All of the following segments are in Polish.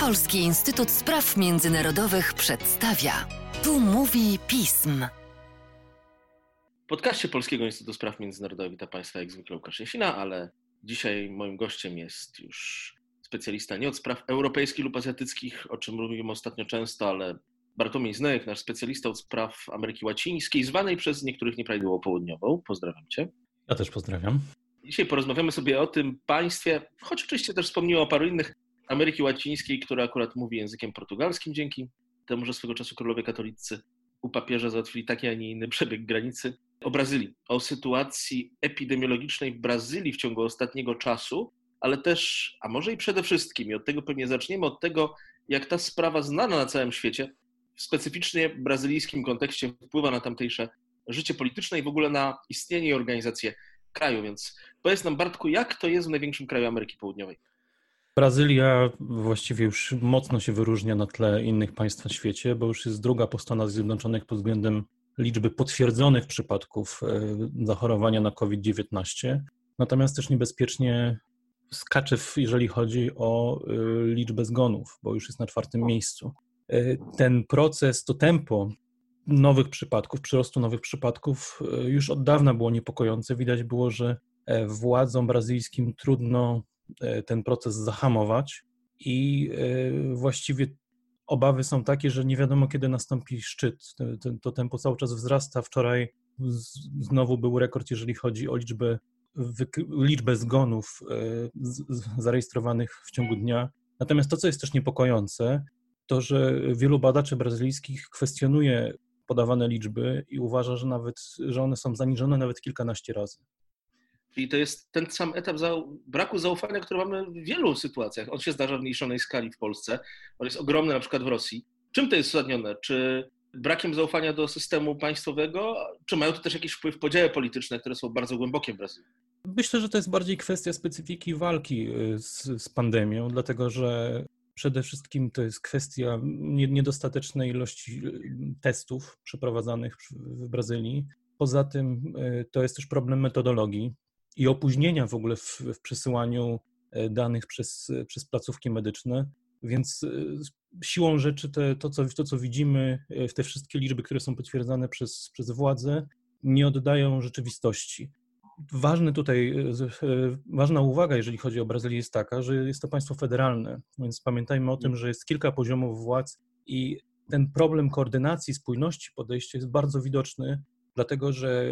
Polski Instytut Spraw Międzynarodowych przedstawia. Tu mówi pism. W podcaście Polskiego Instytutu Spraw Międzynarodowych witam Państwa jak zwykle Łukasz Jasina, ale dzisiaj moim gościem jest już specjalista nie od spraw europejskich lub azjatyckich, o czym mówimy ostatnio często, ale Bartłomiej Znojek, nasz specjalista od spraw Ameryki Łacińskiej, zwanej przez niektórych nieprawidłowo południową. Pozdrawiam Cię. Ja też pozdrawiam. Dzisiaj porozmawiamy sobie o tym państwie, choć oczywiście też wspomniło o paru innych, Ameryki Łacińskiej, która akurat mówi językiem portugalskim dzięki temu, że swego czasu królowie katolicy u papieża załatwili taki, a nie inny przebieg granicy. O Brazylii, o sytuacji epidemiologicznej w Brazylii w ciągu ostatniego czasu, ale też, a może i przede wszystkim, i od tego pewnie zaczniemy, od tego, jak ta sprawa znana na całym świecie, w specyficznie brazylijskim kontekście wpływa na tamtejsze życie polityczne i w ogóle na istnienie i organizację kraju. Więc powiedz nam, Bartku, jak to jest w największym kraju Ameryki Południowej? Brazylia właściwie już mocno się wyróżnia na tle innych państw na świecie, bo już jest druga po Stanach Zjednoczonych pod względem liczby potwierdzonych przypadków e, zachorowania na COVID-19. Natomiast też niebezpiecznie skacze, jeżeli chodzi o e, liczbę zgonów, bo już jest na czwartym miejscu. E, ten proces, to tempo nowych przypadków, przyrostu nowych przypadków już od dawna było niepokojące. Widać było, że władzom brazylijskim trudno ten proces zahamować i e, właściwie obawy są takie, że nie wiadomo kiedy nastąpi szczyt. To, tempo cały czas wzrasta. Wczoraj znowu był rekord, jeżeli chodzi o liczbę, liczbę zgonów e, zarejestrowanych w ciągu dnia. Natomiast to, co jest też niepokojące, to że wielu badaczy brazylijskich kwestionuje podawane liczby i uważa, że nawet, że one są zaniżone nawet kilkanaście razy. Czyli to jest ten sam etap braku zaufania, który mamy w wielu sytuacjach. On się zdarza w mniejszonej skali w Polsce, on jest ogromny na przykład w Rosji. Czym to jest uzasadnione? Czy brakiem zaufania do systemu państwowego, czy mają to też jakiś wpływ podziały polityczne, które są bardzo głębokie w Brazylii? Myślę, że to jest bardziej kwestia specyfiki walki y, z, z pandemią, dlatego że przede wszystkim to jest kwestia niedostatecznej ilości y, testów przeprowadzanych w Brazylii. Poza tym y, to jest też problem metodologii i opóźnienia w ogóle w, w przesyłaniu e, danych przez, przez placówki medyczne. Więc e, siłą rzeczy te, to, co, to, co widzimy, e, te wszystkie liczby, które są potwierdzane przez, przez władze, nie oddają rzeczywistości. Ważny tutaj, ważna uwaga, jeżeli chodzi o Brazylię, jest taka, że jest to państwo federalne, więc pamiętajmy o tym, że jest kilka poziomów władz i ten problem koordynacji, spójności podejścia jest bardzo widoczny dlatego że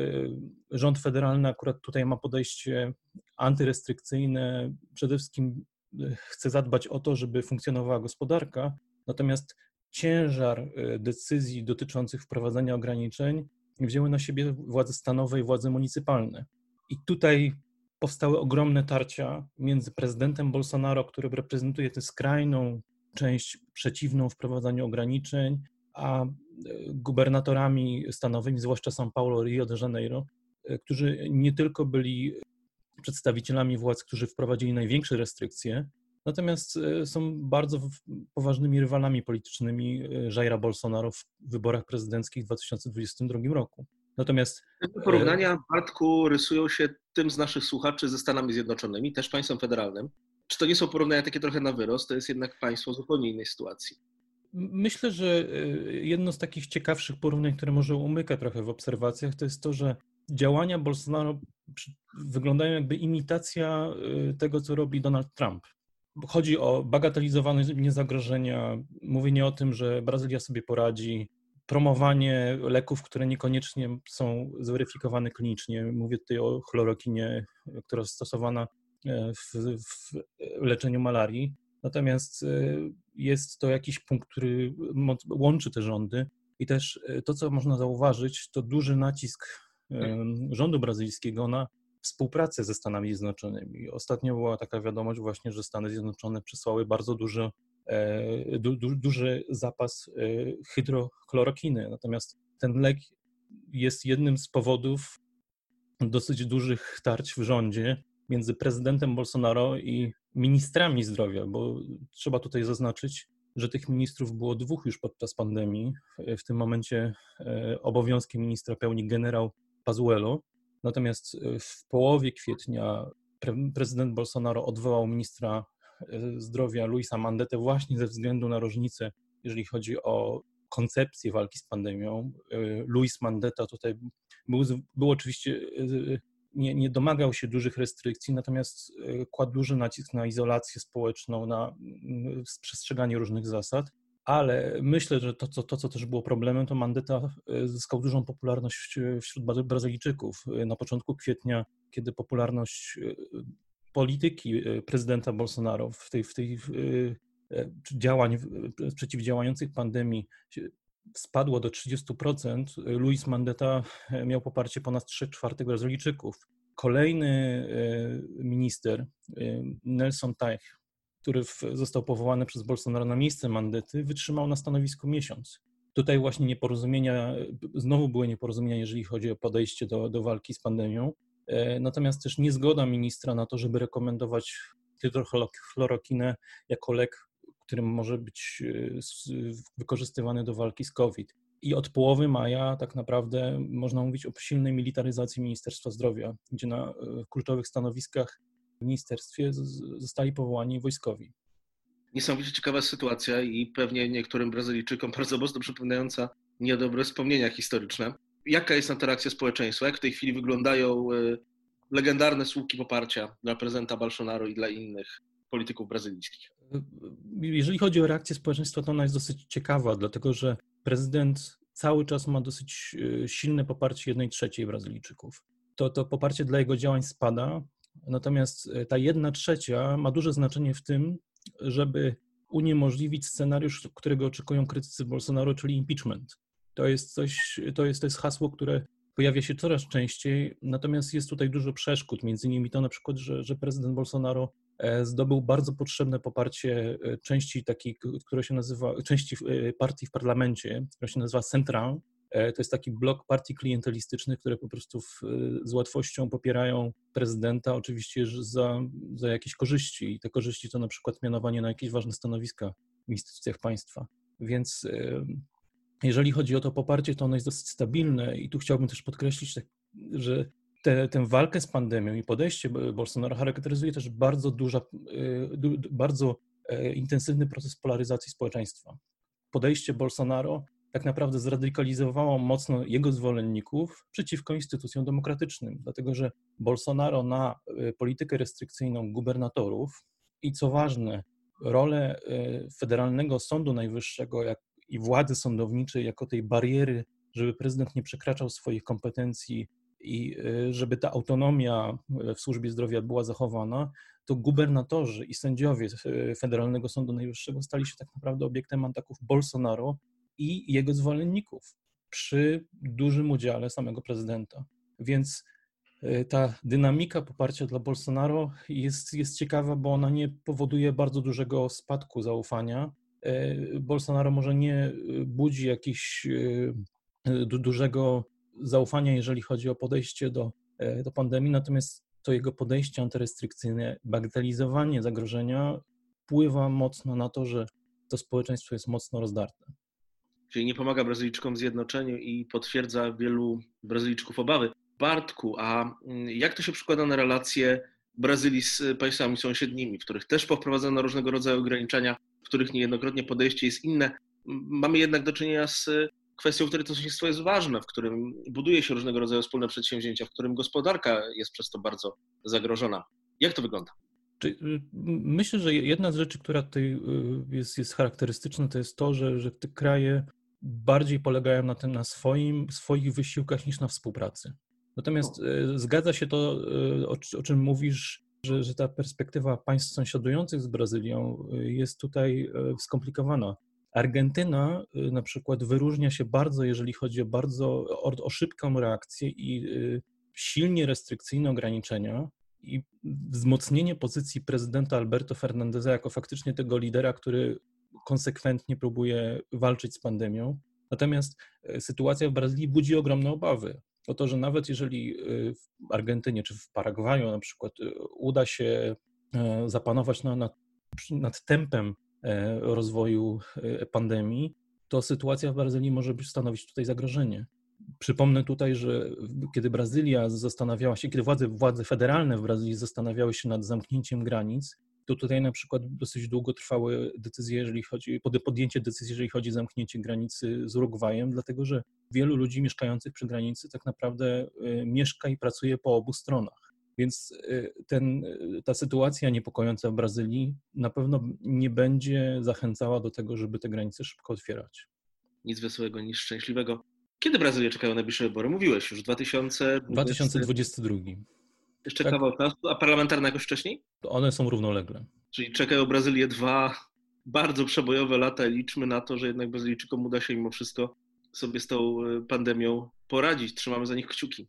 rząd federalny akurat tutaj ma podejście antyrestrykcyjne. Przede wszystkim e, chce zadbać o to, żeby funkcjonowała gospodarka, natomiast ciężar e, decyzji dotyczących wprowadzania ograniczeń wzięły na siebie władze stanowe i władze municypalne. I tutaj powstały ogromne tarcia między prezydentem Bolsonaro, który reprezentuje tę skrajną część przeciwną wprowadzaniu ograniczeń, a gubernatorami stanowymi, zwłaszcza São Paulo, Rio de Janeiro, e, którzy nie tylko byli przedstawicielami władz, którzy wprowadzili największe restrykcje, natomiast e, są bardzo poważnymi rywalami politycznymi e, Jaira Bolsonaro w wyborach prezydenckich w 2022 roku. Natomiast te porównania, Bartku, rysują się tym z naszych słuchaczy ze Stanami Zjednoczonymi, też państwem federalnym. Czy to nie są porównania takie trochę na wyrost? To jest jednak państwo w zupełnie innej sytuacji. Myślę, że y, jedno z takich ciekawszych porównań, które może umyka trochę w obserwacjach, to jest to, że działania Bolsonaro wyglądają jakby imitacja y, tego, co robi Donald Trump. Chodzi o bagatelizowanie zagrożenia, mówienie o tym, że Brazylia sobie poradzi, promowanie leków, które niekoniecznie są zweryfikowane klinicznie. Mówię tutaj o chlorokinie, która jest stosowana e, w, w leczeniu malarii. Natomiast y, jest to jakiś punkt, który łączy te rządy i też y, to, co można zauważyć, to duży nacisk rządu brazylijskiego na współpracę ze Stanami Zjednoczonymi. Ostatnio była taka wiadomość właśnie, że Stany Zjednoczone przysłały bardzo duży, e, du, du, duży zapas e, hydrochlorokiny. Natomiast ten lek jest jednym z powodów dosyć dużych tarć w rządzie między prezydentem Bolsonaro i ministrami zdrowia, bo trzeba tutaj zaznaczyć, że tych ministrów było dwóch już podczas pandemii. W tym momencie e, obowiązki ministra pełni generał Pazuello. Natomiast e, w połowie kwietnia prezydent Bolsonaro odwołał ministra zdrowia Luisa Mandetę właśnie ze względu na różnicę, jeżeli chodzi o koncepcję walki z pandemią. Luis Mandetta tutaj był, był oczywiście nie, nie domagał się dużych restrykcji, natomiast e, kładł duży nacisk na izolację społeczną, na mm, przestrzeganie różnych zasad. Ale myślę, że to, co, to, co też było problemem, to Mandetta e, zyskał dużą popularność e, wśród Brazylijczyków. Na początku kwietnia, kiedy popularność polityki prezydenta Bolsonaro w tej, w tej działań przeciwdziałających pandemii spadło do 30%, Luis Mandetta e, miał poparcie ponad 3 czwartych Brazylijczyków. Kolejny e, minister, e, Nelson Teich, który został powołany przez Bolsonaro na miejsce Mandety, wytrzymał na stanowisku miesiąc. Tutaj właśnie nieporozumienia, znowu były nieporozumienia, jeżeli chodzi o podejście do, do walki z pandemią. Natomiast też niezgoda ministra na to, żeby rekomendować hydrochlorokinę jako lek którym może być e, wykorzystywany do walki z COVID. I od połowy maja tak naprawdę można mówić o silnej militaryzacji Ministerstwa Zdrowia, gdzie na e, kluczowych stanowiskach w ministerstwie zostali powołani wojskowi. Niesamowicie ciekawa sytuacja i pewnie niektórym Brazylijczykom bardzo mocno przypominająca niedobre wspomnienia historyczne. Jaka jest reakcja społeczeństwa? Jak w tej chwili wyglądają e, legendarne słupki poparcia dla prezydenta Bolsonaro i dla innych polityków brazylijskich? Jeżeli chodzi o reakcję społeczeństwa, to ona jest dosyć ciekawa, dlatego że prezydent cały czas ma dosyć e, silne poparcie jednej trzeciej Brazylijczyków. To, to poparcie dla jego działań spada, natomiast e, ta jedna trzecia ma duże znaczenie w tym, żeby uniemożliwić scenariusz, którego oczekują krytycy Bolsonaro, czyli impeachment. To jest coś, to jest, to jest hasło, które pojawia się coraz częściej, natomiast jest tutaj dużo przeszkód, między innymi to na przykład, że, że prezydent Bolsonaro zdobył bardzo potrzebne poparcie e, części takiej, która się nazywa, części e, partii w parlamencie, która się nazywa Central. To jest taki blok partii klientelistycznych, które po prostu w, z łatwością popierają prezydenta, oczywiście za, za jakieś korzyści. I te korzyści to na przykład mianowanie na jakieś ważne stanowiska w instytucjach państwa. Więc jeżeli chodzi o to poparcie, to ono jest dosyć stabilne i tu chciałbym też podkreślić, że te, tę walkę z pandemią i podejście Bolsonaro charakteryzuje też bardzo duża, y, bardzo e, intensywny proces polaryzacji społeczeństwa. Podejście Bolsonaro tak naprawdę zradykalizowało mocno jego zwolenników przeciwko instytucjom demokratycznym, dlatego że Bolsonaro na e, politykę restrykcyjną gubernatorów i co ważne, rolę e, Federalnego Sądu Najwyższego jak, i władzy sądowniczej jako tej bariery, żeby prezydent nie przekraczał swoich kompetencji i y, żeby ta autonomia y, w służbie zdrowia była zachowana, to gubernatorzy i sędziowie y, Federalnego Sądu Najwyższego stali się tak naprawdę obiektem ataków Bolsonaro i jego zwolenników przy dużym udziale samego prezydenta. Więc ta dynamika poparcia dla Bolsonaro jest, jest ciekawa, bo ona nie powoduje bardzo dużego spadku zaufania. Bolsonaro może nie budzi jakichś dużego zaufania, jeżeli chodzi o podejście do, e, do pandemii, natomiast to jego podejście antyrestrykcyjne, bagatelizowanie zagrożenia wpływa mocno na to, że to społeczeństwo jest mocno rozdarte. Czyli nie pomaga Brazylijczykom zjednoczeniu i potwierdza wielu Brazylijczyków obawy. Bartku, a mm, jak to się przekłada na relacje Brazylii z państwami sąsiednimi, w których też poprowadzono różnego rodzaju ograniczenia, w których niejednokrotnie podejście jest inne? Mamy jednak do czynienia z kwestią, w której to sąsiedztwo jest ważne, w którym buduje się różnego rodzaju wspólne przedsięwzięcia, w którym gospodarka jest przez to bardzo zagrożona. Jak to wygląda? Y, myślę, że jedna z rzeczy, która tutaj y, jest, jest charakterystyczna, to jest to, że, że te kraje bardziej polegają na tym, na swoim, swoich wysiłkach niż na współpracy. Natomiast no. zgadza się to, o, o czym mówisz, że, że ta perspektywa państw sąsiadujących z Brazylią jest tutaj skomplikowana. Argentyna y, na przykład wyróżnia się bardzo, jeżeli chodzi o bardzo o, o szybką reakcję i y, silnie restrykcyjne ograniczenia i wzmocnienie pozycji prezydenta Alberto Fernandeza jako faktycznie tego lidera, który konsekwentnie próbuje walczyć z pandemią. Natomiast y, sytuacja w Brazylii budzi ogromne obawy o to, że nawet jeżeli w Argentynie czy w Paragwaju na przykład uda się zapanować na, nad, tempem rozwoju e, pandemii, to sytuacja w Brazylii może stanowić tutaj zagrożenie. Przypomnę tutaj, że kiedy Brazylia zastanawiała się, kiedy władze, władze federalne w Brazylii zastanawiały się nad zamknięciem granic, to tutaj na przykład dosyć długo trwały decyzje, jeżeli chodzi, podjęcie decyzji, jeżeli chodzi o zamknięcie granicy z Urugwajem, dlatego że wielu ludzi mieszkających przy granicy tak naprawdę y, mieszka i pracuje po obu stronach. Więc y, ten, ta sytuacja niepokojąca w Brazylii na pewno nie będzie zachęcała do tego, żeby te granice szybko otwierać. Nic wesołego niż szczęśliwego. Kiedy Brazylię czekają najbliższe wybory? Mówiłeś już 2020... 2022. Jeszcze tak. kawał czasu, a parlamentarne jakoś wcześniej? One są równolegle. Czyli czekają Brazylię dwa bardzo przebojowe lata i liczmy na to, że jednak Brazylijczykom uda się mimo wszystko sobie z tą e, pandemią poradzić. Trzymamy za nich kciuki.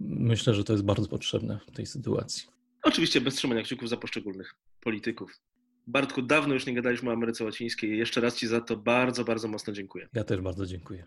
Myślę, że to jest bardzo potrzebne w tej sytuacji. Oczywiście bez trzymania kciuków za poszczególnych polityków. Bartku, dawno już nie gadaliśmy o Ameryce Łacińskiej. Jeszcze raz Ci za to bardzo, bardzo mocno dziękuję. Ja też bardzo dziękuję.